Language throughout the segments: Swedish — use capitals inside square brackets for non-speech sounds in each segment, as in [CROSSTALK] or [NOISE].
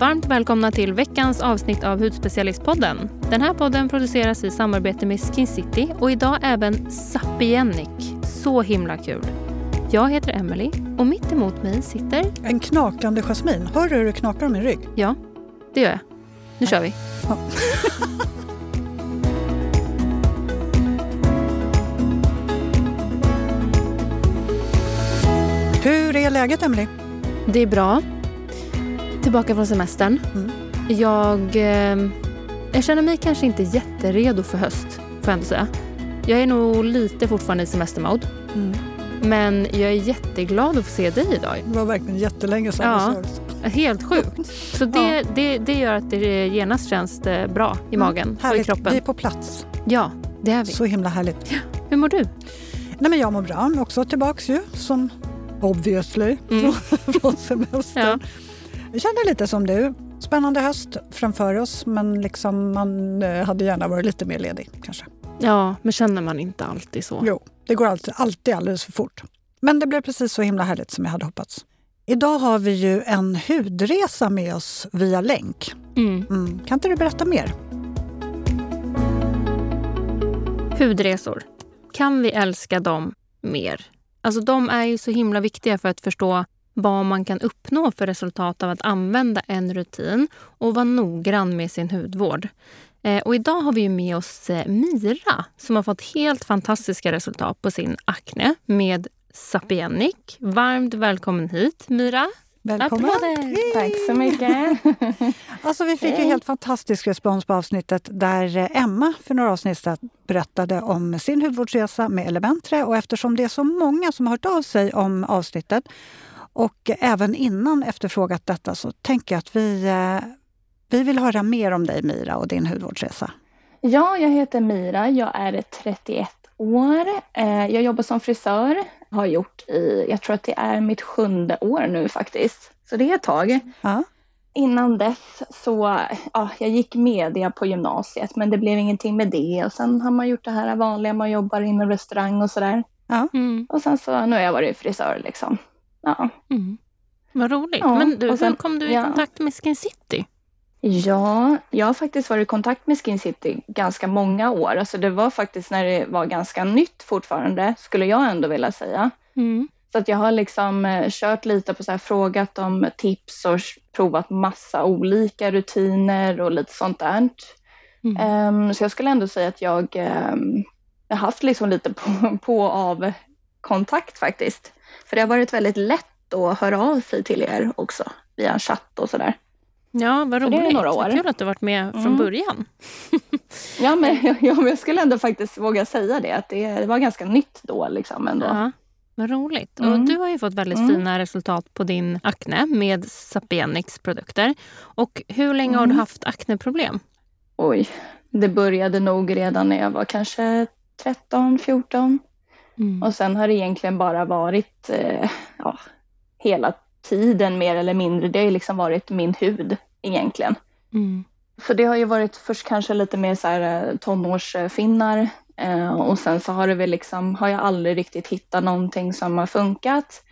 Varmt välkomna till veckans avsnitt av Hudspecialistpodden. Den här podden produceras i samarbete med Skin City och idag även Sapienic. Så himla kul! Jag heter Emily och mitt emot mig sitter... En knakande jasmin. Hör du hur det knakar om min rygg? Ja, det gör jag. Nu kör vi. Ja. [LAUGHS] hur är läget, Emily? Det är bra. Tillbaka från semestern. Mm. Jag, eh, jag känner mig kanske inte jätteredo för höst, får jag ändå säga. Jag är nog lite fortfarande i semestermode. Mm. Men jag är jätteglad att få se dig idag. Det var verkligen jättelänge sedan ja, Helt sjukt. Så det, ja. det, det gör att det genast känns bra i mm, magen mm, och i kroppen. Vi är på plats. Ja, det är vi. Så himla härligt. Ja. Hur mår du? Nej, men jag mår bra. Också tillbaks ju, som obviously, mm. [LAUGHS] från semestern. Ja. Jag känner lite som du. Spännande höst framför oss men liksom man eh, hade gärna varit lite mer ledig kanske. Ja, men känner man inte alltid så? Jo, det går alltid, alltid alldeles för fort. Men det blev precis så himla härligt som jag hade hoppats. Idag har vi ju en hudresa med oss via länk. Mm. Mm. Kan inte du berätta mer? Hudresor. Kan vi älska dem mer? Alltså de är ju så himla viktiga för att förstå vad man kan uppnå för resultat av att använda en rutin och vara noggrann med sin hudvård. Eh, och idag har vi med oss eh, Mira som har fått helt fantastiska resultat på sin akne med Sapienic. Varmt välkommen hit Mira! Välkommen! Tack så mycket! [LAUGHS] alltså, vi fick ju helt fantastisk respons på avsnittet där eh, Emma för några avsnitt sedan berättade om sin hudvårdsresa med Elementre. Och eftersom det är så många som har hört av sig om avsnittet och även innan efterfrågat detta så tänker jag att vi, eh, vi vill höra mer om dig Mira och din hudvårdsresa. Ja, jag heter Mira. Jag är 31 år. Eh, jag jobbar som frisör. Har gjort i, jag tror att det är mitt sjunde år nu faktiskt. Så det är ett tag. Ja. Innan dess så, ja, jag gick media på gymnasiet men det blev ingenting med det. Och sen har man gjort det här vanliga, man jobbar inom restaurang och sådär. Ja. Mm. Och sen så, nu har jag varit frisör liksom. Ja. Mm. Vad roligt. Ja, Men du, sen, hur kom du i ja. kontakt med Skin City? Ja, jag har faktiskt varit i kontakt med Skin City ganska många år. Alltså det var faktiskt när det var ganska nytt fortfarande, skulle jag ändå vilja säga. Mm. Så att jag har liksom eh, kört lite på så här, frågat om tips och provat massa olika rutiner och lite sånt där. Mm. Um, så jag skulle ändå säga att jag um, har haft liksom lite på, på av kontakt faktiskt. För det har varit väldigt lätt att höra av sig till er också via en chatt och sådär. Ja, vad roligt. det är några år. Vad kul att du varit med mm. från början. [LAUGHS] ja, men, [LAUGHS] ja, men jag skulle ändå faktiskt våga säga det, att det, var ganska nytt då. Liksom, ändå. Ja, vad roligt. Mm. Och du har ju fått väldigt mm. fina resultat på din akne med Sapienics produkter. Och hur länge har du mm. haft akneproblem? Oj, det började nog redan när jag var kanske 13, 14. Mm. Och sen har det egentligen bara varit eh, ja, hela tiden mer eller mindre. Det har liksom varit min hud egentligen. Mm. För det har ju varit först kanske lite mer så här eh, tonårsfinnar eh, och sen så har det väl liksom, har jag aldrig riktigt hittat någonting som har funkat.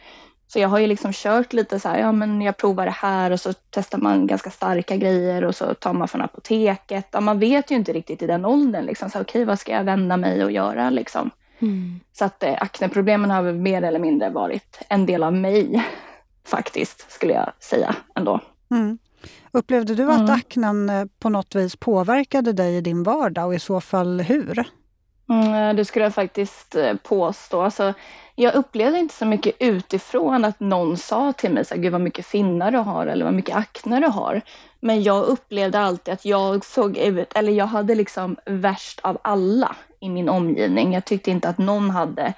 Så jag har ju liksom kört lite så här, ja men jag provar det här och så testar man ganska starka grejer och så tar man från apoteket. Ja, man vet ju inte riktigt i den åldern liksom, så okej okay, vad ska jag vända mig och göra liksom. Mm. Så att eh, akneproblemen har mer eller mindre varit en del av mig faktiskt, skulle jag säga ändå. Mm. Upplevde du att mm. aknen eh, på något vis påverkade dig i din vardag och i så fall hur? Mm, eh, det skulle jag faktiskt eh, påstå. Alltså, jag upplevde inte så mycket utifrån att någon sa till mig så här, gud vad mycket finnar du har eller vad mycket akne du har. Men jag upplevde alltid att jag såg ut, eller jag hade liksom värst av alla i min omgivning. Jag tyckte inte att någon hade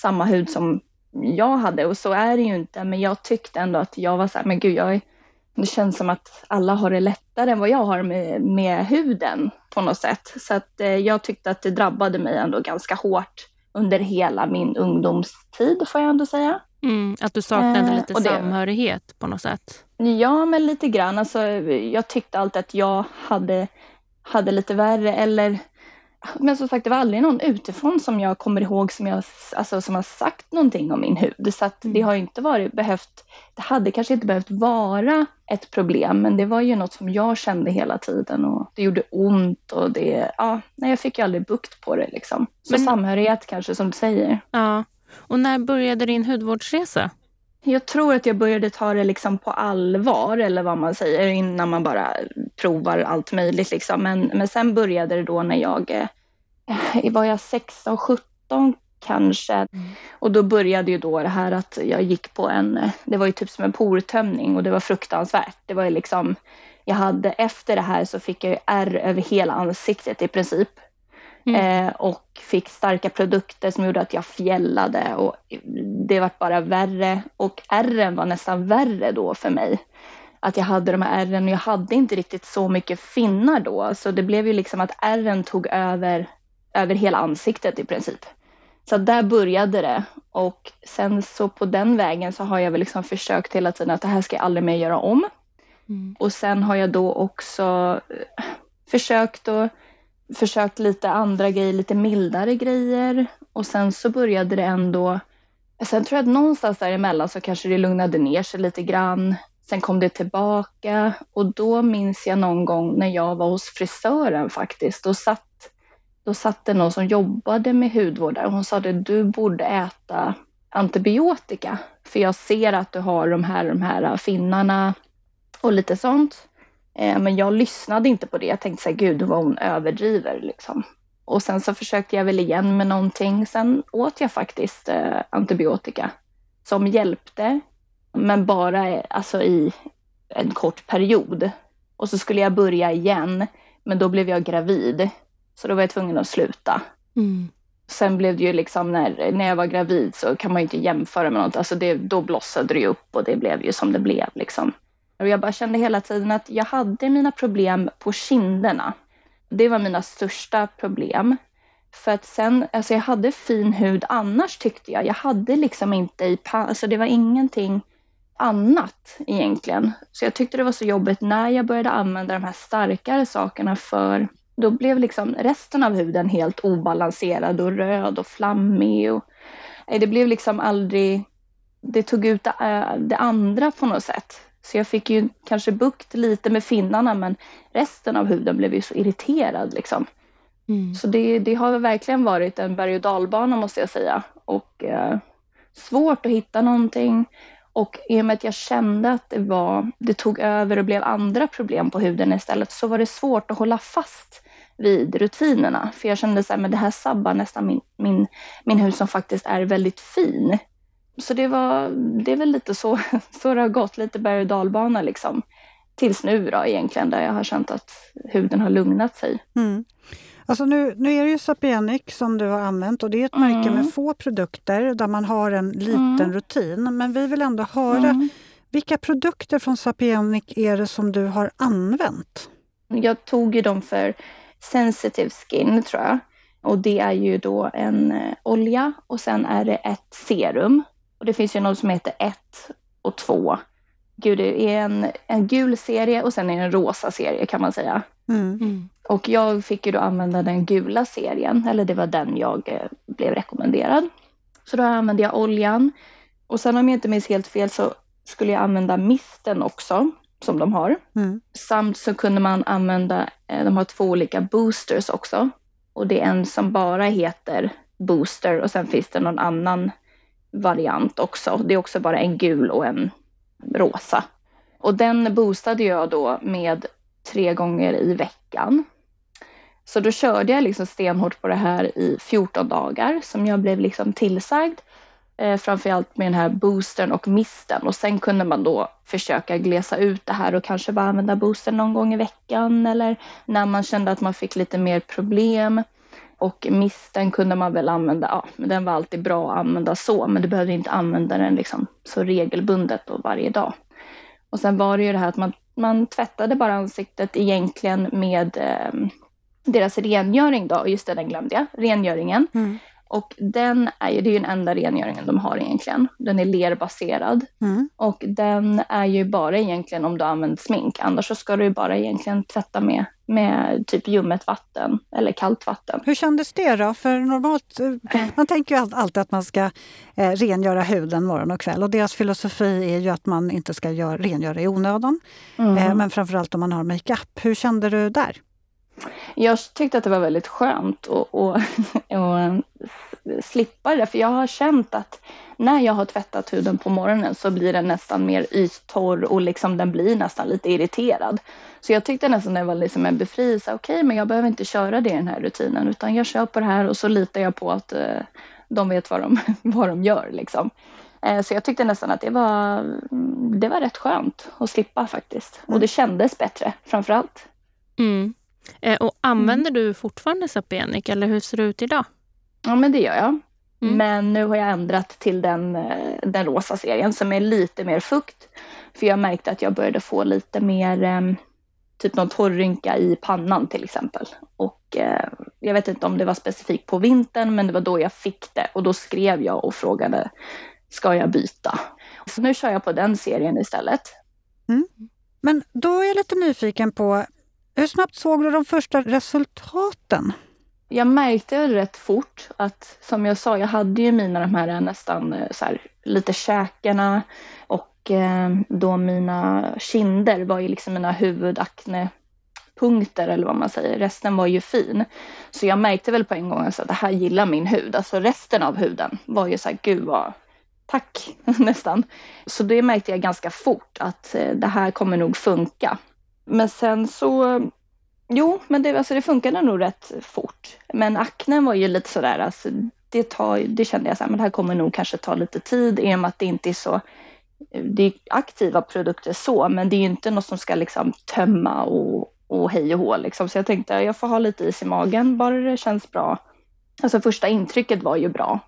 samma hud som jag hade och så är det ju inte. Men jag tyckte ändå att jag var så här, men gud, jag, det känns som att alla har det lättare än vad jag har med, med huden på något sätt. Så att eh, jag tyckte att det drabbade mig ändå ganska hårt under hela min ungdomstid får jag ändå säga. Mm, att du saknade eh, lite det, samhörighet på något sätt? Ja, men lite grann. Alltså, jag tyckte alltid att jag hade, hade lite värre eller men som sagt, det var aldrig någon utifrån som jag kommer ihåg som, jag, alltså, som har sagt någonting om min hud. Så att mm. det har inte varit behövt, det hade kanske inte behövt vara ett problem, men det var ju något som jag kände hela tiden och det gjorde ont och det, ja, nej, jag fick ju aldrig bukt på det liksom. Så men, samhörighet kanske som du säger. Ja, och när började din hudvårdsresa? Jag tror att jag började ta det liksom på allvar, eller vad man säger, innan man bara provar allt möjligt. Liksom. Men, men sen började det då när jag eh, var jag 16, 17 kanske. Mm. Och då började ju då det här att jag gick på en, det var ju typ som en portömning och det var fruktansvärt. Det var ju liksom, jag hade efter det här så fick jag ju ärr över hela ansiktet i princip. Mm. Eh, och fick starka produkter som gjorde att jag fjällade och det var bara värre. Och ärren var nästan värre då för mig. Att jag hade de här ärren och jag hade inte riktigt så mycket finnar då. Så det blev ju liksom att ärren tog över, över hela ansiktet i princip. Så där började det. Och sen så på den vägen så har jag väl liksom försökt hela tiden att det här ska jag aldrig mer göra om. Mm. Och sen har jag då också eh, försökt att försökt lite andra grejer, lite mildare grejer. Och sen så började det ändå... Sen tror jag att någonstans däremellan så kanske det lugnade ner sig lite grann. Sen kom det tillbaka och då minns jag någon gång när jag var hos frisören faktiskt. Då satt, då satt det någon som jobbade med hudvård där och hon sa att du borde äta antibiotika. För jag ser att du har de här, de här finnarna och lite sånt. Eh, men jag lyssnade inte på det. Jag tänkte så här, gud vad hon överdriver liksom. Och sen så försökte jag väl igen med någonting. Sen åt jag faktiskt eh, antibiotika som hjälpte, men bara alltså, i en kort period. Och så skulle jag börja igen, men då blev jag gravid. Så då var jag tvungen att sluta. Mm. Sen blev det ju liksom när, när jag var gravid så kan man ju inte jämföra med något. Alltså det, då blossade det ju upp och det blev ju som det blev liksom. Och jag bara kände hela tiden att jag hade mina problem på kinderna. Det var mina största problem. För att sen, alltså jag hade fin hud annars tyckte jag. Jag hade liksom inte i alltså det var ingenting annat egentligen. Så jag tyckte det var så jobbigt när jag började använda de här starkare sakerna för då blev liksom resten av huden helt obalanserad och röd och flammig. Och, det blev liksom aldrig, det tog ut det, det andra på något sätt. Så jag fick ju kanske bukt lite med finnarna men resten av huden blev ju så irriterad liksom. Mm. Så det, det, har verkligen varit en berg och dalbana måste jag säga. Och eh, svårt att hitta någonting. Och i och med att jag kände att det, var, det tog över och blev andra problem på huden istället så var det svårt att hålla fast vid rutinerna. För jag kände att det här sabbar nästan min, min, min hud som faktiskt är väldigt fin. Så det, var, det är väl lite så, [LAUGHS] så det har gått, lite berg och dalbana liksom. Tills nu då egentligen, där jag har känt att huden har lugnat sig. Mm. Alltså nu, nu är det ju Sapienic som du har använt och det är ett mm. märke med få produkter där man har en liten mm. rutin. Men vi vill ändå höra, mm. vilka produkter från Sapienic är det som du har använt? Jag tog ju dem för sensitive skin tror jag. Och det är ju då en eh, olja och sen är det ett serum och det finns ju något som heter 1 och 2. Gud, det är en, en gul serie och sen är det en rosa serie kan man säga. Mm. Mm. Och jag fick ju då använda den gula serien, eller det var den jag eh, blev rekommenderad. Så då använde jag oljan. Och sen om jag inte minns helt fel så skulle jag använda misten också, som de har. Mm. Samt så kunde man använda, eh, de har två olika boosters också. Och det är en som bara heter booster och sen finns det någon annan variant också. Det är också bara en gul och en rosa. Och den boostade jag då med tre gånger i veckan. Så då körde jag liksom stenhårt på det här i 14 dagar som jag blev liksom tillsagd. Eh, framförallt med den här boostern och misten och sen kunde man då försöka glesa ut det här och kanske bara använda boostern någon gång i veckan eller när man kände att man fick lite mer problem. Och misten kunde man väl använda, ja, men den var alltid bra att använda så, men du behövde inte använda den liksom så regelbundet och varje dag. Och sen var det ju det här att man, man tvättade bara ansiktet egentligen med eh, deras rengöring då, just det, den glömde jag, rengöringen. Mm. Och den är ju, det är ju den enda rengöringen de har egentligen. Den är lerbaserad. Mm. Och den är ju bara egentligen om du använder smink. Annars så ska du ju bara egentligen tvätta med, med typ ljummet vatten eller kallt vatten. Hur kändes det då? För normalt, eh, man tänker ju alltid att man ska eh, rengöra huden morgon och kväll. Och deras filosofi är ju att man inte ska gör, rengöra i onödan. Mm. Eh, men framförallt om man har makeup. Hur kände du där? Jag tyckte att det var väldigt skönt att, att, [LAUGHS] att slippa det, för jag har känt att när jag har tvättat huden på morgonen så blir den nästan mer yttorr och liksom den blir nästan lite irriterad. Så jag tyckte nästan det var liksom en befrielse. Okej, okay, men jag behöver inte köra det i den här rutinen utan jag kör på det här och så litar jag på att eh, de vet vad de, [LAUGHS] vad de gör. Liksom. Eh, så jag tyckte nästan att det var, det var rätt skönt att slippa faktiskt. Och det kändes bättre framför allt. Mm. Eh, och använder mm. du fortfarande Sapenic eller hur ser det ut idag? Ja men det gör jag. Mm. Men nu har jag ändrat till den, eh, den rosa serien som är lite mer fukt. För jag märkte att jag började få lite mer ehm, typ någon torrrynka i pannan till exempel. Och eh, jag vet inte om det var specifikt på vintern men det var då jag fick det och då skrev jag och frågade ska jag byta? Så nu kör jag på den serien istället. Mm. Men då är jag lite nyfiken på hur snabbt såg du de första resultaten? Jag märkte rätt fort att, som jag sa, jag hade ju mina de här nästan eh, så här, lite käkarna och eh, då mina kinder var ju liksom mina huvudaknepunkter eller vad man säger. Resten var ju fin. Så jag märkte väl på en gång alltså, att det här gillar min hud. Alltså resten av huden var ju så här, gud vad tack [LAUGHS] nästan. Så det märkte jag ganska fort att eh, det här kommer nog funka. Men sen så, jo, men det, alltså det funkade nog rätt fort. Men aknen var ju lite sådär, alltså det, tar, det kände jag så här, men det här kommer nog kanske ta lite tid i och med att det inte är så det är aktiva produkter så, men det är ju inte något som ska liksom tömma och, och hej och hå liksom. Så jag tänkte jag får ha lite is i magen, bara det känns bra. Alltså första intrycket var ju bra.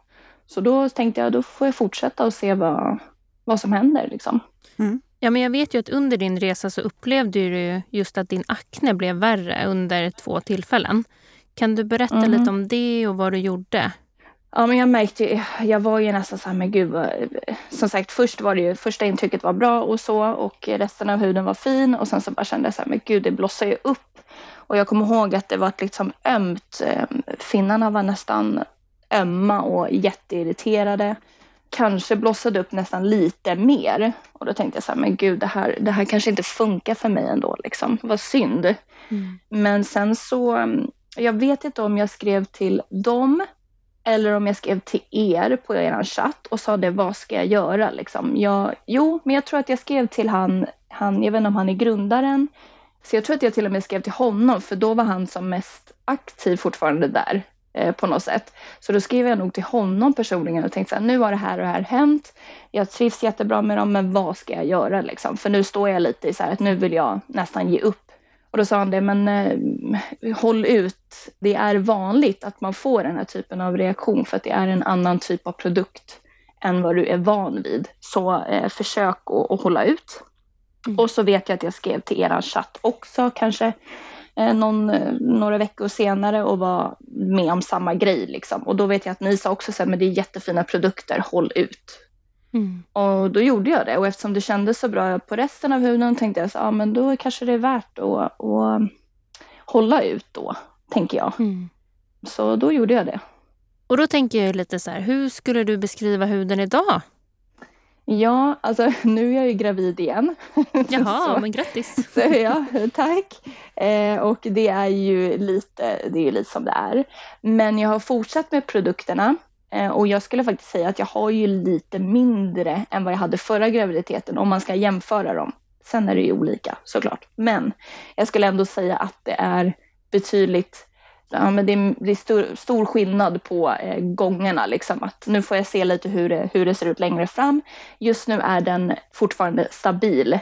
Så då tänkte jag, då får jag fortsätta och se vad, vad som händer liksom. Mm. Ja, men jag vet ju att under din resa så upplevde du just att din akne blev värre under två tillfällen. Kan du berätta mm. lite om det och vad du gjorde? Ja, men jag märkte jag var ju nästan så här, men gud, som sagt, först var det ju, första intrycket var bra och så och resten av huden var fin och sen så bara kände jag så här, men gud, det blossar ju upp. Och jag kommer ihåg att det var liksom ömt. Ehm, finnarna var nästan ömma och jätteirriterade kanske blossade upp nästan lite mer. Och då tänkte jag så här, men gud, det här, det här kanske inte funkar för mig ändå. Liksom. Vad synd. Mm. Men sen så, jag vet inte om jag skrev till dem eller om jag skrev till er på er chatt och sa det, vad ska jag göra? Liksom. Jag, jo, men jag tror att jag skrev till han, han, jag vet inte om han är grundaren, så jag tror att jag till och med skrev till honom, för då var han som mest aktiv fortfarande där på något sätt. Så då skrev jag nog till honom personligen och tänkte så här, nu har det här och det här hänt. Jag trivs jättebra med dem, men vad ska jag göra liksom? För nu står jag lite i så här att nu vill jag nästan ge upp. Och då sa han det, men eh, håll ut. Det är vanligt att man får den här typen av reaktion för att det är en annan typ av produkt än vad du är van vid. Så eh, försök att hålla ut. Mm. Och så vet jag att jag skrev till er chatt också, kanske Eh, någon, eh, några veckor senare och var med om samma grej. Liksom. Och då vet jag att ni sa också att det är jättefina produkter, håll ut. Mm. Och då gjorde jag det och eftersom det kändes så bra på resten av huden tänkte jag så, ja men då kanske det är värt att, att hålla ut då, tänker jag. Mm. Så då gjorde jag det. Och då tänker jag lite så här, hur skulle du beskriva huden idag? Ja, alltså [LAUGHS] nu är jag ju gravid igen. [LAUGHS] Jaha, så, men grattis! [LAUGHS] Så, ja, tack! Eh, och det är ju lite, det är ju lite som det är. Men jag har fortsatt med produkterna eh, och jag skulle faktiskt säga att jag har ju lite mindre än vad jag hade förra graviditeten om man ska jämföra dem. Sen är det ju olika såklart, men jag skulle ändå säga att det är betydligt ja, men det är, det är stor, stor, skillnad på eh, gångerna. Liksom. Att nu får jag se lite hur det, hur det ser ut längre fram. Just nu är den fortfarande stabil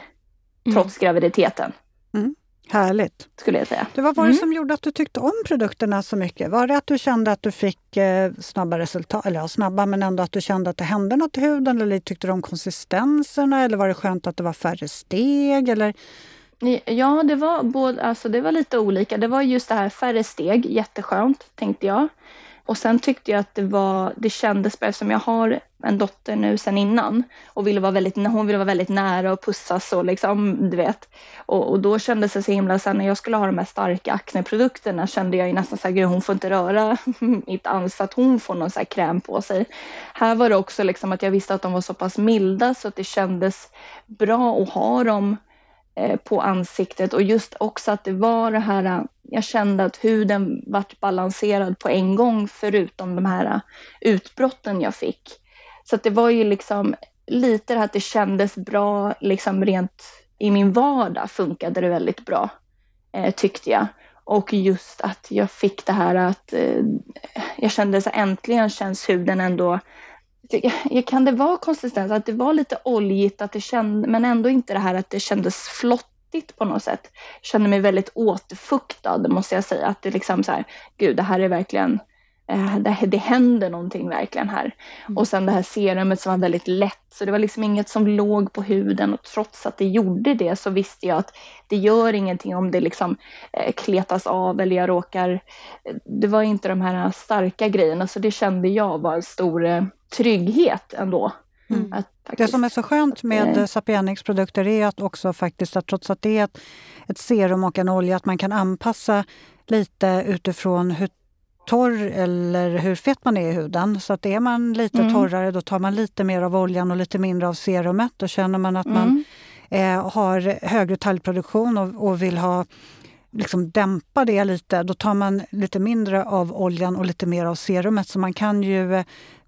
mm. trots graviditeten. Mm. Härligt. Skulle jag säga. Det vad var det mm. som gjorde att du tyckte om produkterna så mycket? Var det att du kände att du fick eh, snabba resultat, eller ja, snabba men ändå att du kände att det hände något i huden? Eller tyckte du om konsistenserna? Eller var det skönt att det var färre steg? Eller Ja, det var, både, alltså det var lite olika. Det var just det här färre steg, jätteskönt tänkte jag. Och sen tyckte jag att det var, det kändes bra eftersom jag har en dotter nu sen innan och ville vara väldigt, hon ville vara väldigt nära och pussas och liksom, du vet. Och, och då kändes det så himla, sen när jag skulle ha de här starka akneprodukterna kände jag ju nästan så här, gud hon får inte röra [LAUGHS] mitt ansikte, att hon får någon så här kräm på sig. Här var det också liksom att jag visste att de var så pass milda så att det kändes bra att ha dem Eh, på ansiktet och just också att det var det här eh, jag kände att huden vart balanserad på en gång förutom de här eh, utbrotten jag fick. Så det var ju liksom lite det här att det kändes bra, liksom rent i min vardag funkade det väldigt bra, eh, tyckte jag. Och just att jag fick det här att eh, jag kände så äntligen känns huden ändå kan det vara konsistens, att det var lite oljigt, att det känd, men ändå inte det här att det kändes flottigt på något sätt. Jag Kände mig väldigt återfuktad måste jag säga. Att det liksom så här, gud det här är verkligen, eh, det, det händer någonting verkligen här. Mm. Och sen det här serumet som var väldigt lätt. Så det var liksom inget som låg på huden och trots att det gjorde det så visste jag att det gör ingenting om det liksom eh, kletas av eller jag råkar... Eh, det var inte de här starka grejerna så det kände jag var en stor eh, trygghet ändå. Mm. Faktiskt, det som är så skönt med eh. Sapienix produkter är att också faktiskt att trots att det är ett, ett serum och en olja, att man kan anpassa lite utifrån hur torr eller hur fet man är i huden. Så att är man lite mm. torrare då tar man lite mer av oljan och lite mindre av serumet. Då känner man att mm. man eh, har högre talgproduktion och, och vill ha liksom dämpa det lite, då tar man lite mindre av oljan och lite mer av serumet. Så man kan ju eh,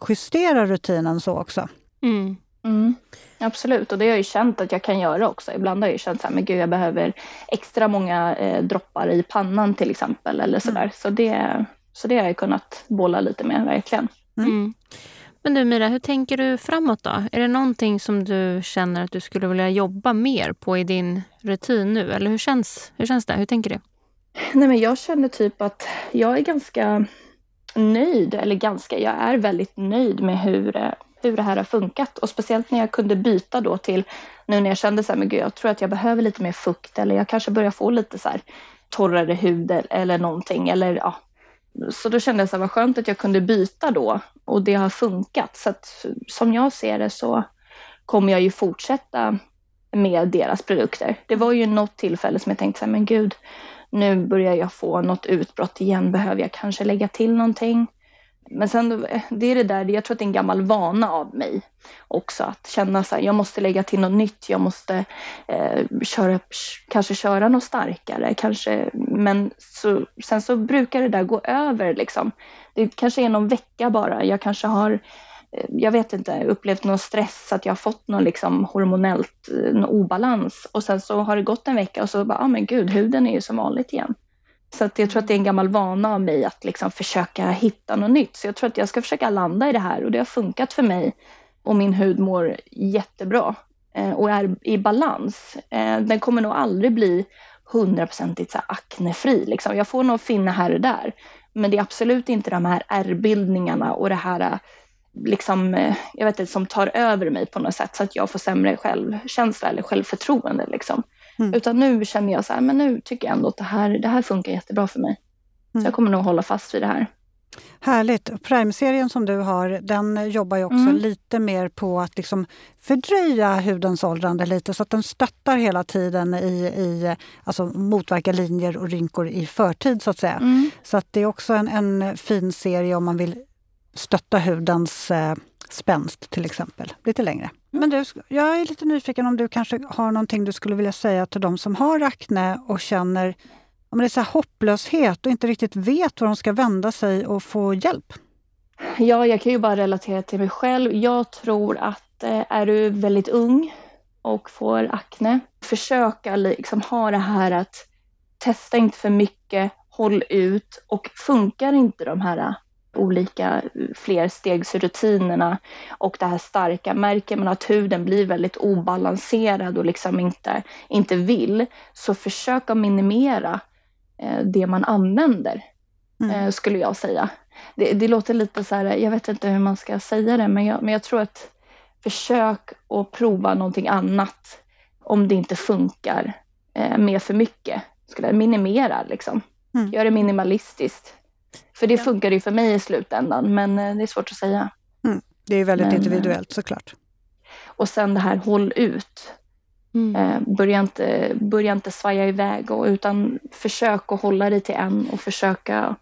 justera rutinen så också. Mm. Mm. Absolut, och det har jag ju känt att jag kan göra också. Ibland har jag ju känt att jag behöver extra många eh, droppar i pannan till exempel. eller sådär. Mm. Så, det, så det har jag kunnat bolla lite med, verkligen. Mm. mm. Men du Mira, hur tänker du framåt då? Är det någonting som du känner att du skulle vilja jobba mer på i din rutin nu? Eller hur känns, hur känns det? Hur tänker du? [LAUGHS] Nej, men jag känner typ att jag är ganska nöjd, eller ganska, jag är väldigt nöjd med hur hur det här har funkat och speciellt när jag kunde byta då till nu när jag kände så här, men gud, jag tror att jag behöver lite mer fukt eller jag kanske börjar få lite så här torrare hud eller någonting eller ja. Så då kände jag så här, vad skönt att jag kunde byta då och det har funkat. Så att som jag ser det så kommer jag ju fortsätta med deras produkter. Det var ju något tillfälle som jag tänkte så här, men gud, nu börjar jag få något utbrott igen. Behöver jag kanske lägga till någonting? Men sen, eh, det är det där, jag tror att det är en gammal vana av mig också att känna så här, jag måste lägga till något nytt, jag måste eh, köra, kanske köra något starkare, kanske, men så, sen så brukar det där gå över liksom. Det kanske är någon vecka bara, jag kanske har eh, jag vet inte, upplevt någon stress, att jag har fått någon liksom hormonellt eh, någon obalans och sen så har det gått en vecka och så bara, ja ah, men gud, huden är ju som vanligt igen. Så att jag tror att det är en gammal vana av mig att liksom försöka hitta något nytt. Så jag tror att jag ska försöka landa i det här och det har funkat för mig. Och min hud mår jättebra eh, och är i balans. Eh, den kommer nog aldrig bli hundraprocentigt aknefri. Liksom. Jag får nog finna här och där. Men det är absolut inte de här ärrbildningarna och det här eh, liksom, eh, jag vet inte, som tar över mig på något sätt så att jag får sämre självkänsla eller självförtroende. Liksom. Mm. Utan nu känner jag så här, men nu tycker jag ändå att det här, det här funkar jättebra för mig. Mm. Så jag kommer nog hålla fast vid det här. Härligt! Prime-serien som du har, den jobbar ju också mm. lite mer på att liksom fördröja hudens åldrande lite så att den stöttar hela tiden i, i alltså motverka linjer och rynkor i förtid så att säga. Mm. Så att det är också en, en fin serie om man vill stötta hudens eh, spänst till exempel, lite längre. Men du, jag är lite nyfiken om du kanske har någonting du skulle vilja säga till de som har akne och känner om det är så hopplöshet och inte riktigt vet var de ska vända sig och få hjälp? Ja, jag kan ju bara relatera till mig själv. Jag tror att eh, är du väldigt ung och får akne, försöka liksom ha det här att testa inte för mycket, håll ut och funkar inte de här olika flerstegsrutinerna och det här starka. Märker man att huden blir väldigt obalanserad och liksom inte, inte vill, så försök att minimera eh, det man använder, mm. eh, skulle jag säga. Det, det, låter lite så här, jag vet inte hur man ska säga det, men jag, men jag tror att försök att prova någonting annat om det inte funkar eh, med för mycket. Skulle minimera liksom. Mm. Gör det minimalistiskt För det funkar ju för mig i slutändan, men eh, det är svårt att säga. Mm. Det är väldigt men, individuellt såklart. Och sen det här håll ut. Mm. Eh, börja, inte, börja inte svaja iväg och, utan försök att hålla dig till en och försöka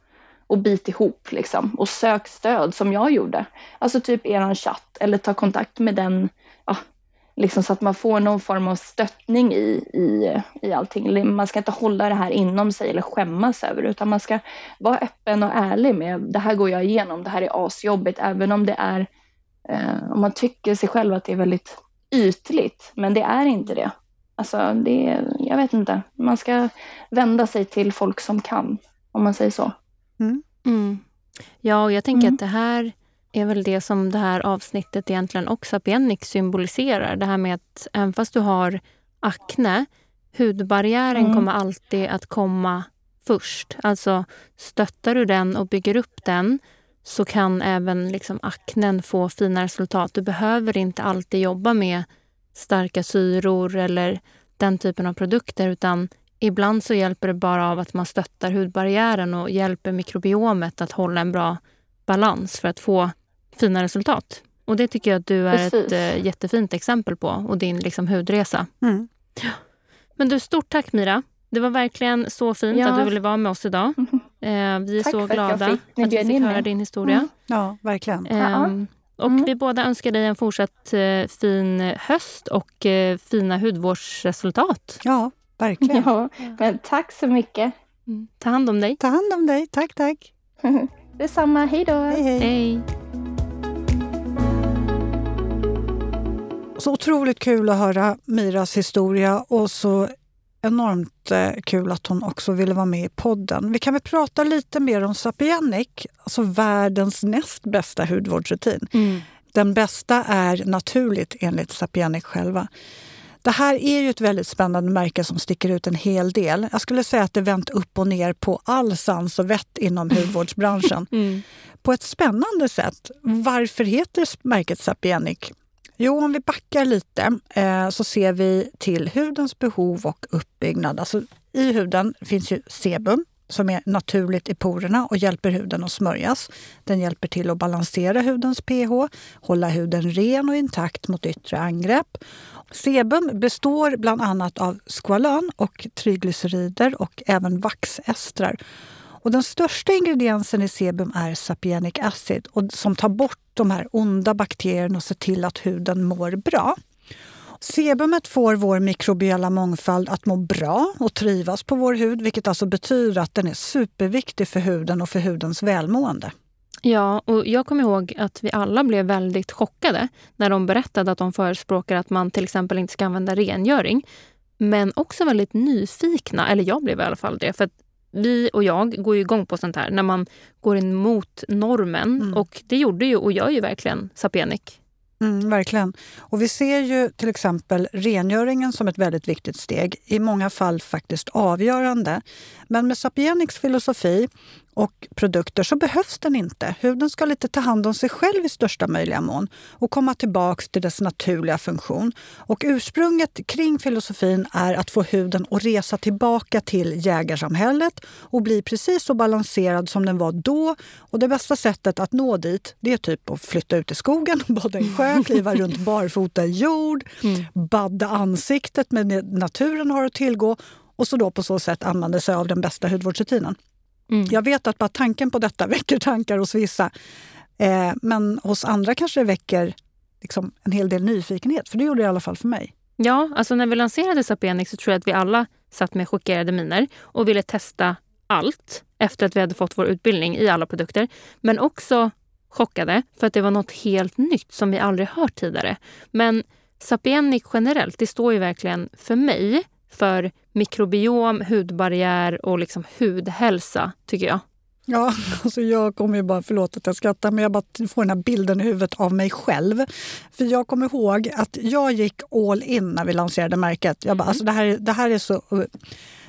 och bit ihop liksom. Och sök stöd som jag gjorde. Alltså typ eran chatt eller ta kontakt med den, ja, liksom så att man får någon form av stöttning i, i, i allting. Man ska inte hålla det här inom sig eller skämmas över det, utan man ska vara öppen och ärlig med det här går jag igenom, det här är asjobbigt, även om det är, eh, om man tycker sig själv att det är väldigt ytligt, men det är inte det. Alltså, det jag vet inte, man ska vända sig till folk som kan, om man säger så. Mm. Mm. Ja, och jag tänker mm. att det här är väl det som det här avsnittet egentligen också Bienic symboliserar. Det här med att även fast du har akne, hudbarriären mm. kommer alltid att komma först. Alltså stöttar du den och bygger upp den så kan även liksom aknen få fina resultat. Du behöver inte alltid jobba med starka syror eller den typen av produkter utan ibland så hjälper det bara av att man stöttar hudbarriären och hjälper mikrobiomet att hålla en bra balans för att få fina resultat. Och det tycker jag att du är Precis. ett äh, jättefint exempel på och din liksom, hudresa. Mm. Men du, stort tack Mira. Det var verkligen så fint ja. att du ville vara med oss idag. [LAUGHS] Eh, vi är Tack så glada att, att vi fick höra din historia. Mm. Ja, verkligen. Eh, och mm. vi båda önskar dig en fortsatt eh, fin höst och eh, fina hudvårdsresultat. Ja, verkligen. Ja, men tack så mycket. Mm. Ta hand om dig. Ta hand om dig. Tack, tack. [LAUGHS] Detsamma. Hej då. Hej, hej. hej. Så otroligt kul att höra Miras historia och så enormt eh, kul att hon också ville vara med i podden. Vi kan väl prata lite mer om Sapienic, alltså världens näst bästa hudvårdsrutin. Mm. Den bästa är naturligt enligt Sapienic själva. Det här är ju ett väldigt spännande märke som sticker ut en hel del. Jag skulle säga att det vänt upp och ner på all sans och vett inom [LAUGHS] hudvårdsbranschen. Mm. På ett spännande sätt. Varför heter märket Sapienic? Jo, om vi backar lite eh, så ser vi till hudens behov och uppbyggnad. Alltså, I huden finns ju sebum som är naturligt i porerna och hjälper huden att smörjas. Den hjälper till att balansera hudens pH, hålla huden ren och intakt mot yttre angrepp. Sebum består bland annat av skvalan och triglycerider och även vaxestrar. Och den största ingrediensen i sebum är sapienic acid och som tar bort de här onda bakterierna och ser till att huden mår bra. Sebumet får vår mikrobiella mångfald att må bra och trivas på vår hud vilket alltså betyder att den är superviktig för huden och för hudens välmående. Ja, och jag kommer ihåg att vi alla blev väldigt chockade när de berättade att de förespråkar att man till exempel inte ska använda rengöring. Men också väldigt nyfikna, eller jag blev i alla fall det. För vi och jag går ju igång på sånt här när man går emot normen. Mm. Och det gjorde ju och gör ju verkligen Sapienic. Mm, verkligen. Och vi ser ju till exempel rengöringen som ett väldigt viktigt steg. I många fall faktiskt avgörande. Men med Sapienics filosofi och produkter så behövs den inte. Huden ska lite ta hand om sig själv i största möjliga mån och komma tillbaks till dess naturliga funktion. Och ursprunget kring filosofin är att få huden att resa tillbaka till jägarsamhället och bli precis så balanserad som den var då. Och det bästa sättet att nå dit det är typ att flytta ut i skogen, [LAUGHS] bada i sjö, kliva runt barfota i jord, mm. badda ansiktet med naturen har att tillgå och så då på så sätt använda sig av den bästa hudvårdsrutinen. Mm. Jag vet att bara tanken på detta [LAUGHS] väcker tankar hos vissa. Eh, men hos andra kanske det väcker liksom, en hel del nyfikenhet. För det gjorde det i alla fall för mig. Ja, alltså när vi lanserade Sapienic så tror jag att vi alla satt med chockerade miner och ville testa allt efter att vi hade fått vår utbildning i alla produkter. Men också chockade för att det var något helt nytt som vi aldrig hört tidigare. Men Sapienic generellt, det står ju verkligen för mig för mikrobiom, hudbarriär och liksom hudhälsa, tycker jag. Ja, [LAUGHS] alltså jag kommer ju bara, förlåt att jag skrattar, men jag bara får den här bilden i huvudet av mig själv. För jag kommer ihåg att jag gick all in när vi lanserade märket. Jag bara, mm. alltså det här, det, här är så,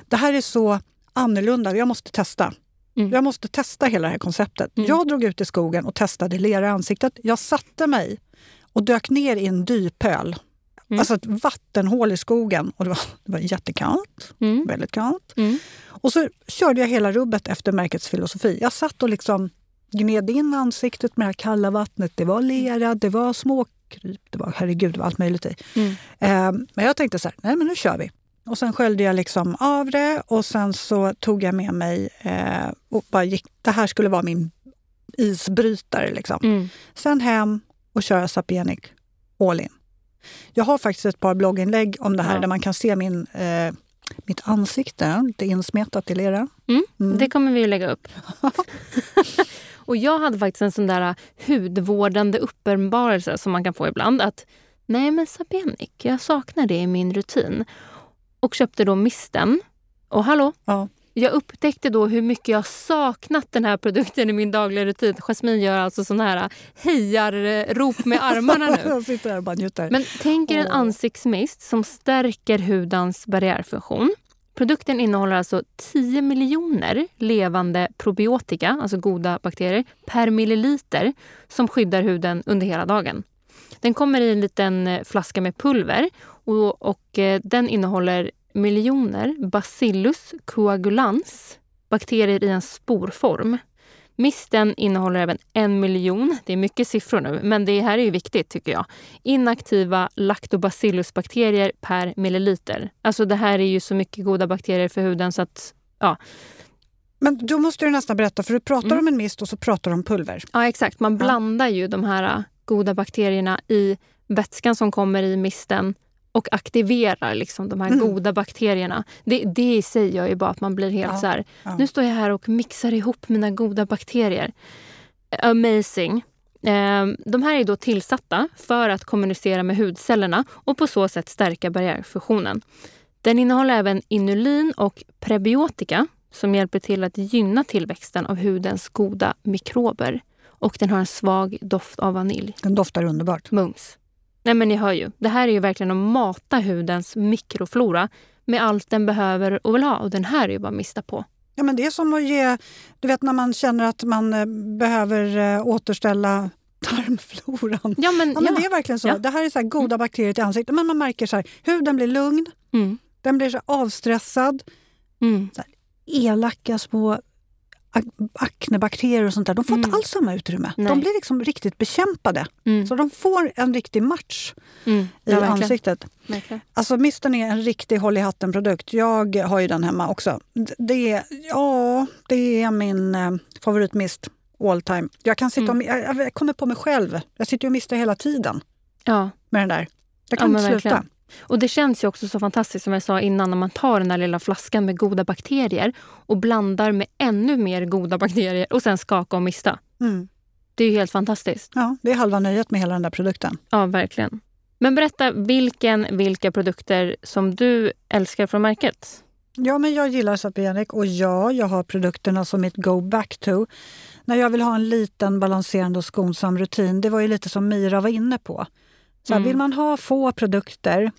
det här är så annorlunda, jag måste testa. Mm. Jag måste testa hela det här konceptet. Mm. Jag drog ut i skogen och testade lera i ansiktet. Jag satte mig och dök ner i en dypöl Mm. Alltså ett vattenhål i skogen. Och det var, det var jättekallt. Mm. Väldigt kallt. Mm. Och så körde jag hela rubbet efter märkets filosofi. Jag satt och liksom gned in ansiktet med det här kalla vattnet. Det var lera, det var småkryp, det var herregud, det var allt möjligt i. Mm. Eh, men jag tänkte så här, nej men nu kör vi. Och sen sköljde jag liksom av det och sen så tog jag med mig eh, och bara gick, det här skulle vara min isbrytare. Liksom. Mm. Sen hem och köra Sapienic all in. Jag har faktiskt ett par blogginlägg om det här ja. där man kan se min, eh, mitt ansikte lite insmetat i lera. Mm. Mm. Det kommer vi att lägga upp. [LAUGHS] och jag hade faktiskt en sån där hudvårdande uppenbarelse som man kan få ibland. Att nej men Sabienic, jag saknar det i min rutin. Och köpte då misten. Och hallå, ja. Jag upptäckte då hur mycket jag saknat den här produkten i min dagliga rutin. Jasmine gör alltså sån här hejarrop med armarna nu. [LAUGHS] jag sitter här och bara njuter. Men tänk er en ansiktsmist som stärker hudens barriärfunktion. Produkten innehåller alltså 10 miljoner levande probiotika, alltså goda bakterier, per milliliter som skyddar huden under hela dagen. Den kommer i en liten eh, flaska med pulver och, och eh, den innehåller miljoner Bacillus coagulans, bakterier i en sporform. Misten innehåller även en miljon, det är mycket siffror nu, men det här är ju viktigt tycker jag, inaktiva lactobacillusbakterier per milliliter. Alltså det här är ju så mycket goda bakterier för huden så att, ja. Men då måste du nästan berätta, för du pratar mm. om en mist och så pratar du om pulver. Ja exakt, man blandar ju de här goda bakterierna i vätskan som kommer i misten och aktiverar liksom de här mm. goda bakterierna. Det, det i sig gör ju bara att man blir helt ja, så här, ja. nu står jag här och mixar ihop mina goda bakterier. Amazing. Ehm, de här är då tillsatta för att kommunicera med hudcellerna och på så sätt stärka barriärfunktionen. Den innehåller även inulin och prebiotika som hjälper till att gynna tillväxten av hudens goda mikrober. Och den har en svag doft av vanilj. Den doftar underbart. Mums. Nej men ni hör ju. Det här är ju verkligen att mata hudens mikroflora med allt den behöver och vill ha. Och den här är ju bara att mista på. Ja, men det är som att ge... Du vet när man känner att man eh, behöver eh, återställa [LAUGHS] tarmfloran. Ja, men, ja, men ja. Det är verkligen så. Ja. Det här är så goda mm. bakterier i ansiktet. Men man märker så här, huden blir lugn, mm. den blir så avstressad. Mm. Så här, elaka små aknebakterier och sånt där, de får mm. inte alls samma utrymme. Nej. De blir liksom riktigt bekämpade. Mm. Så de får en riktig match mm. i ja, ansiktet. Verkligen. Alltså misten är en riktig håll i hatten-produkt. Jag har ju den hemma också. Det är, ja, det är min eh, favoritmist all time. Jag, kan sitta och, mm. jag, jag kommer på mig själv. Jag sitter och mistar hela tiden ja. med den där. Jag kan ja, inte sluta. Verkligen. Och det känns ju också så fantastiskt som jag sa innan när man tar den där lilla flaskan med goda bakterier och blandar med ännu mer goda bakterier och sen skaka och mista. Mm. Det är ju helt fantastiskt. Ja, det är halva nöjet med hela den där produkten. Ja, verkligen. Men berätta vilken, vilka produkter som du älskar från märket. Ja, men jag gillar Sapienic och ja, jag har produkterna som mitt go back to. När jag vill ha en liten balanserande och skonsam rutin, det var ju lite som Mira var inne på. Så mm. Vill man ha få produkter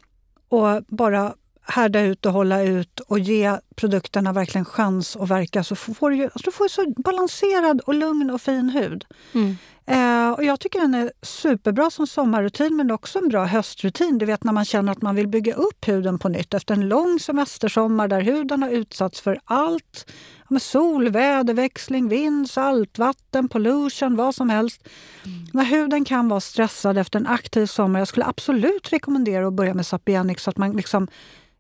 och bara härda ut och hålla ut och ge produkterna verkligen chans att verka så får du, alltså du får så balanserad och lugn och fin hud. Mm. Eh, och jag tycker den är superbra som sommarrutin men också en bra höstrutin. Du vet när man känner att man vill bygga upp huden på nytt efter en lång semestersommar där huden har utsatts för allt. Med sol, väderväxling, vind, saltvatten, pollution, vad som helst. Mm. När huden kan vara stressad efter en aktiv sommar. Jag skulle absolut rekommendera att börja med Sapienic så att man liksom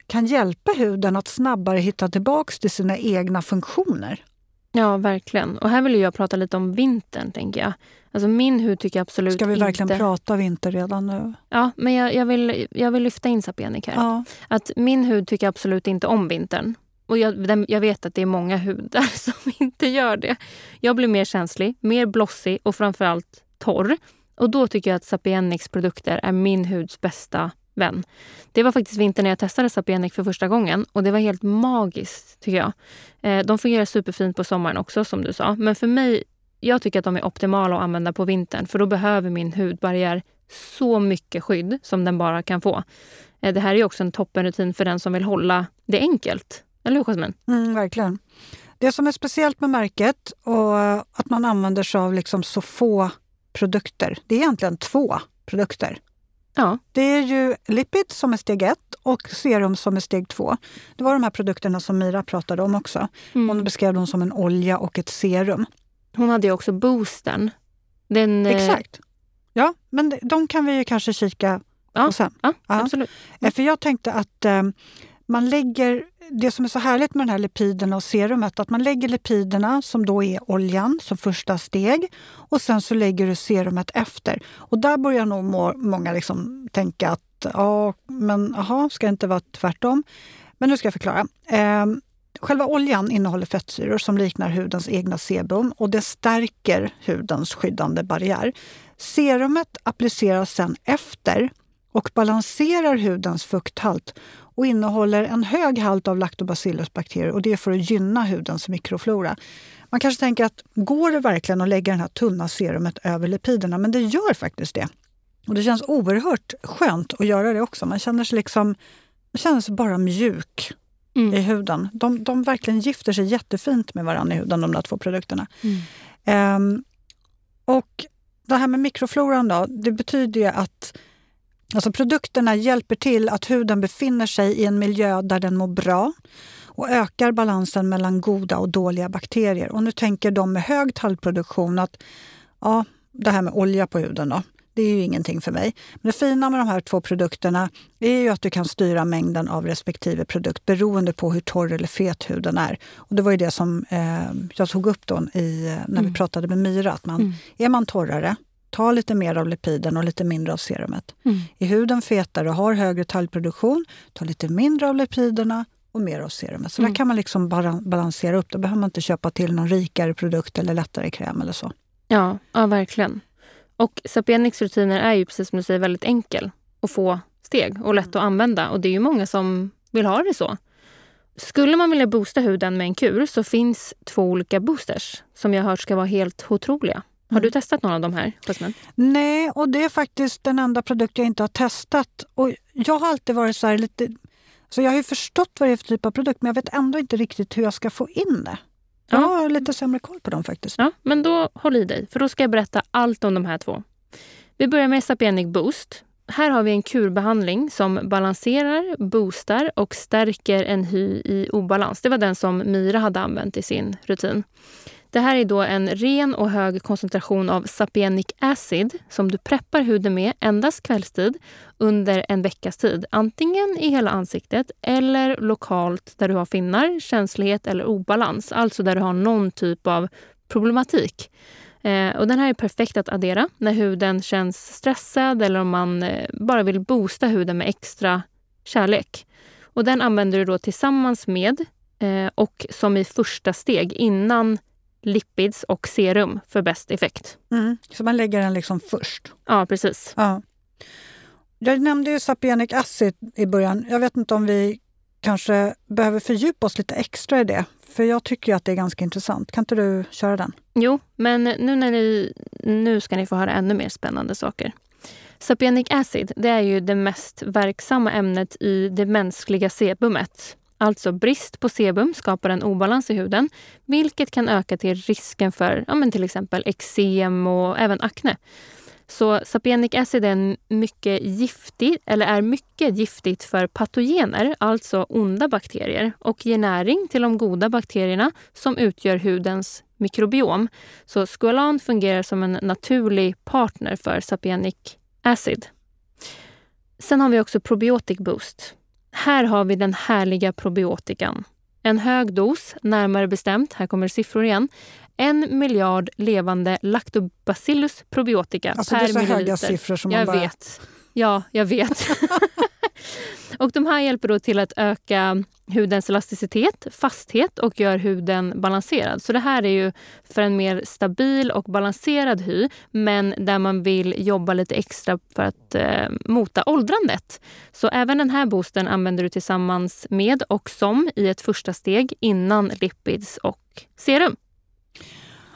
kan hjälpa huden att snabbare hitta tillbaka till sina egna funktioner. Ja, verkligen. Och här vill jag prata lite om vintern, tänker jag. Alltså min hud tycker jag absolut inte... Ska vi inte... verkligen prata vinter redan nu? Ja, men jag, jag, vill, jag vill lyfta in Sapienic här. Ja. Att min hud tycker absolut inte om vintern. Och jag, jag, vet att det är många hudar [LAUGHS] som inte gör det. Jag blir mer känslig, mer blossig och framförallt torr. Och då tycker jag att Sapienics produkter är min huds bästa vän. Det var faktiskt vintern när jag testade Sapienic för första gången och det var helt magiskt tycker jag. Eh, de fungerar superfint på sommaren också som du sa. Men för mig, jag tycker att de är optimala att använda på vintern för då behöver min hudbarriär så mycket skydd som den bara kan få. Eh, det här är också en toppenrutin för den som vill hålla det enkelt. Eller hur Jasmine? Mm, verkligen. Det som är speciellt med märket och att man använder sig av liksom så få produkter, det är egentligen två produkter. Ja. Det är ju lipid som är steg ett och serum som är steg två. Det var de här produkterna som Mira pratade om också. Mm. Hon beskrev dem som en olja och ett serum. Hon hade ju också boostern. Den, eh, Exakt. Ja, men de kan vi ju kanske kika ja, på sen. Ja, absolut. Ja. För jag tänkte att eh, man lägger, det som är så härligt med den här lipiderna och serumet, att man lägger lipiderna som då är oljan som första steg och sen så lägger du serumet efter. Och där börjar nog må, många liksom tänka att ja, men aha, ska det inte vara tvärtom? Men nu ska jag förklara. Eh, Själva oljan innehåller fettsyror som liknar hudens egna sebum och det stärker hudens skyddande barriär. Serumet appliceras sen efter och balanserar hudens fukthalt och innehåller en hög halt av lactobacillusbakterier och det är för att gynna hudens mikroflora. Man kanske tänker att går det verkligen att lägga det här tunna serumet över lipiderna? Men det gör faktiskt det. Och det känns oerhört skönt att göra det också. Man känner sig liksom man känner sig bara mjuk mm. i huden. De, de verkligen gifter sig jättefint med varandra i huden, de där två produkterna. Mm. Um, och det här med mikrofloran då, det betyder ju att Alltså produkterna hjälper till att huden befinner sig i en miljö där den mår bra och ökar balansen mellan goda och dåliga bakterier. Och nu tänker de med hög talgproduktion att ja, det här med olja på huden då, det är ju ingenting för mig. Men det fina med de här två produkterna är ju att du kan styra mängden av respektive produkt beroende på hur torr eller fet huden är. Och det var ju det som eh, jag tog upp då i, när mm. vi pratade med Myra. Att man, mm. Är man torrare, ta lite mer av lipiden och lite mindre av serumet. Mm. Är huden fetare och har högre talgproduktion, ta lite mindre av lipiderna och mer av serumet. Så mm. där kan man liksom balansera upp. Då behöver man inte köpa till någon rikare produkt eller lättare kräm eller så. Ja, ja verkligen. Och Sapienix rutiner är ju precis som du säger väldigt enkel att få steg och lätt att använda. Och det är ju många som vill ha det så. Skulle man vilja boosta huden med en kur så finns två olika boosters som jag har hört ska vara helt otroliga. Har du mm. testat någon av de här? Cosmen? Nej, och det är faktiskt den enda produkt jag inte har testat. Och jag har alltid varit så lite... Så jag har ju förstått vad det är för typ av produkt men jag vet ändå inte riktigt hur jag ska få in det. Jag har lite sämre koll på dem faktiskt. Ja, men då håll i dig, för då ska jag berätta allt om de här två. Vi börjar med Sapienic Boost. Här har vi en kurbehandling som balanserar, boostar och stärker en hy i obalans. Det var den som Mira hade använt i sin rutin. Det här är då en ren och hög koncentration av sapienic acid som du preppar huden med endast kvällstid under en veckas tid. Antingen i hela ansiktet eller lokalt där du har finnar, känslighet eller obalans. Alltså där du har någon typ av problematik. Eh, och den här är perfekt att addera när huden känns stressad eller om man eh, bara vill boosta huden med extra kärlek. Och den använder du då tillsammans med eh, och som i första steg innan lipids och serum för bäst effekt. Mm, så man lägger den liksom först? Ja, precis. Ja. Jag nämnde ju sapienic acid i början. Jag vet inte om vi kanske behöver fördjupa oss lite extra i det. För jag tycker att det är ganska intressant. Kan inte du köra den? Jo, men nu, när ni, nu ska ni få höra ännu mer spännande saker. Sapienic acid det är ju det mest verksamma ämnet i det mänskliga sebumet. Alltså brist på sebum skapar en obalans i huden vilket kan öka till risken för ja, men till exempel eksem och även akne. Så sapienic acid är mycket giftig, eller är mycket giftigt för patogener, alltså onda bakterier och ger näring till de goda bakterierna som utgör hudens mikrobiom. Så squalan fungerar som en naturlig partner för sapienic acid. Sen har vi också probiotic boost. Här har vi den härliga probiotikan. En hög dos, närmare bestämt, här kommer siffror igen, en miljard levande lactobacillus probiotika alltså, per milliliter. Det är så höga siffror som jag man bara... vet. Ja, jag vet. [LAUGHS] [LAUGHS] [LAUGHS] och de här hjälper då till att öka hudens elasticitet, fasthet och gör huden balanserad. Så det här är ju för en mer stabil och balanserad hy men där man vill jobba lite extra för att eh, mota åldrandet. Så även den här boosten använder du tillsammans med och som i ett första steg innan lipids och serum.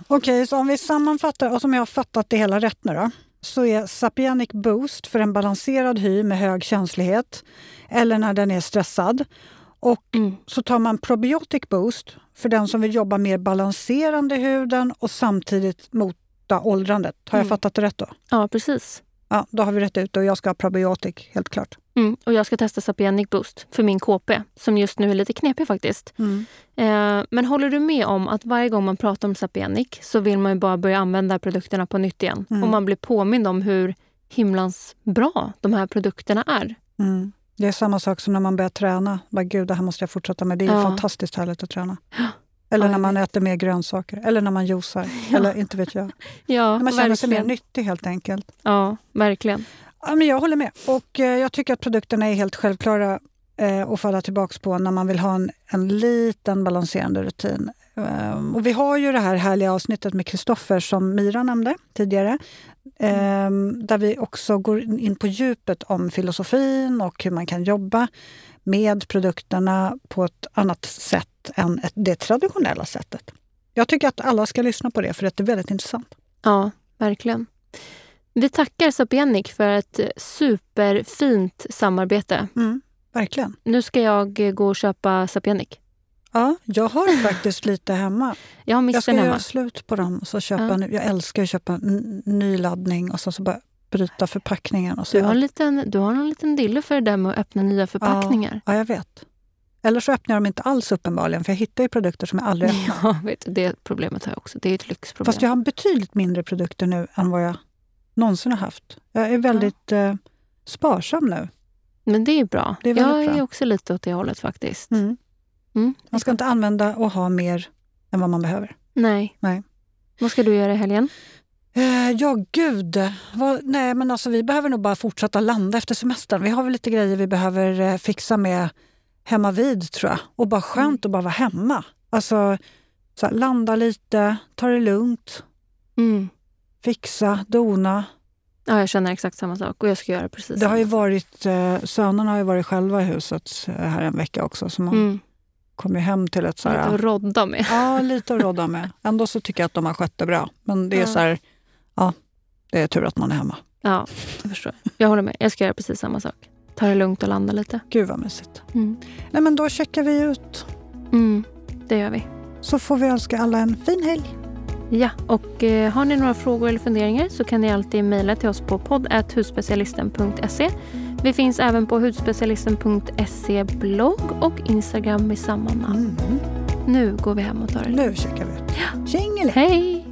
Okej, okay, så om vi sammanfattar och som jag har fattat det hela rätt nu då så är Sapienic Boost för en balanserad hy med hög känslighet eller när den är stressad. Och mm. så tar man Probiotic Boost för den som vill jobba mer balanserande i huden och samtidigt mota åldrandet. Har jag mm. fattat det rätt då? Ja, precis. Ja, då har vi rätt ut och jag ska ha probiotik, helt klart. Mm, och jag ska testa Sapienic Boost för min KP som just nu är lite knepig faktiskt. Mm. Eh, men håller du med om att varje gång man pratar om Sapienic så vill man bara börja använda produkterna på nytt igen. Mm. Och man blir påmind om hur himlans bra de här produkterna är. Mm. Det är samma sak som när man börjar träna. Bara, Gud, det här måste jag fortsätta med. Det är Ja. fantastiskt härligt att träna. [GASPS] Eller när man äter mer grönsaker. Eller när man juicar. [LAUGHS] Ja. Eller inte vet jag. Ja, När man känner sig mer nyttig helt enkelt. Ja, verkligen. Ja, men jag håller med. Och eh, jag tycker att produkterna är helt självklara eh, att falla tillbaka på när man vill ha en, en liten balanserande rutin. Ehm, och vi har ju det här härliga avsnittet med Kristoffer som Mira nämnde tidigare. Mm. där vi också går in på djupet om filosofin och hur man kan jobba med produkterna på ett annat sätt än det traditionella sättet. Jag tycker att alla ska lyssna på det för det är väldigt intressant. Ja, verkligen. Vi tackar Sapienic för ett superfint samarbete. Mm, verkligen. Nu ska jag gå och köpa Sapienic. Ja, jag har [LAUGHS] faktiskt lite hemma. Jag har Jag ska hemma. göra slut på dem och så köpa Ja. nu. Jag älskar att köpa ny laddning och så, så bara bryta förpackningen. Och så Du har, en liten, du har en liten dille för det där med att öppna nya förpackningar. Ja, jag vet. Eller så öppnar jag dem inte alls uppenbarligen, för jag hittar ju produkter som jag aldrig [LAUGHS] öppnar. Ja, vet det problemet har jag också. Det är ett lyxproblem. Fast jag har betydligt mindre produkter nu än vad jag någonsin har haft. Jag är väldigt eh, sparsam nu. Men det är bra. Det är jag bra. är också lite åt det hållet faktiskt. Mm. Mm. Man ska inte använda och ha mer än vad man behöver. Nej. Nej. Vad ska du göra i helgen? Eh, ja, gud. Vad, nej, men alltså, vi behöver nog bara fortsätta landa efter semestern. Vi har väl lite grejer vi behöver eh, fixa med hemma vid tror jag. Och bara skönt att bara vara hemma. Alltså, så här, landa lite, ta det lugnt, Mm. Fixa, dona. Ja, jag känner exakt samma sak och jag ska göra precis Det har ju varit, eh, sönerna har ju varit själva i huset eh, här en vecka också. Så man Mm. kom ju hem till ett så Lite att rodda med. Ja, lite att råda med. Ändå så tycker jag att de har skött det bra. Men det är Ja. så här, ja, det är tur att man är hemma. Ja, jag förstår. Jag håller med. Jag ska göra precis samma sak. Ta det lugnt och landa lite. Gud vad mysigt. Mm. Nej, men då checkar vi ut. Mm. Det gör vi. Så får vi önska alla en fin helg. Ja, och eh, har ni några frågor eller funderingar så kan ni alltid mejla till oss på podd.hudspecialisten.se. Vi finns även på hudspecialisten.se blogg och Instagram med samma namn. Mm. Nu går vi hem och tar det. Nu checkar vi ut. Tjingeling! Hej!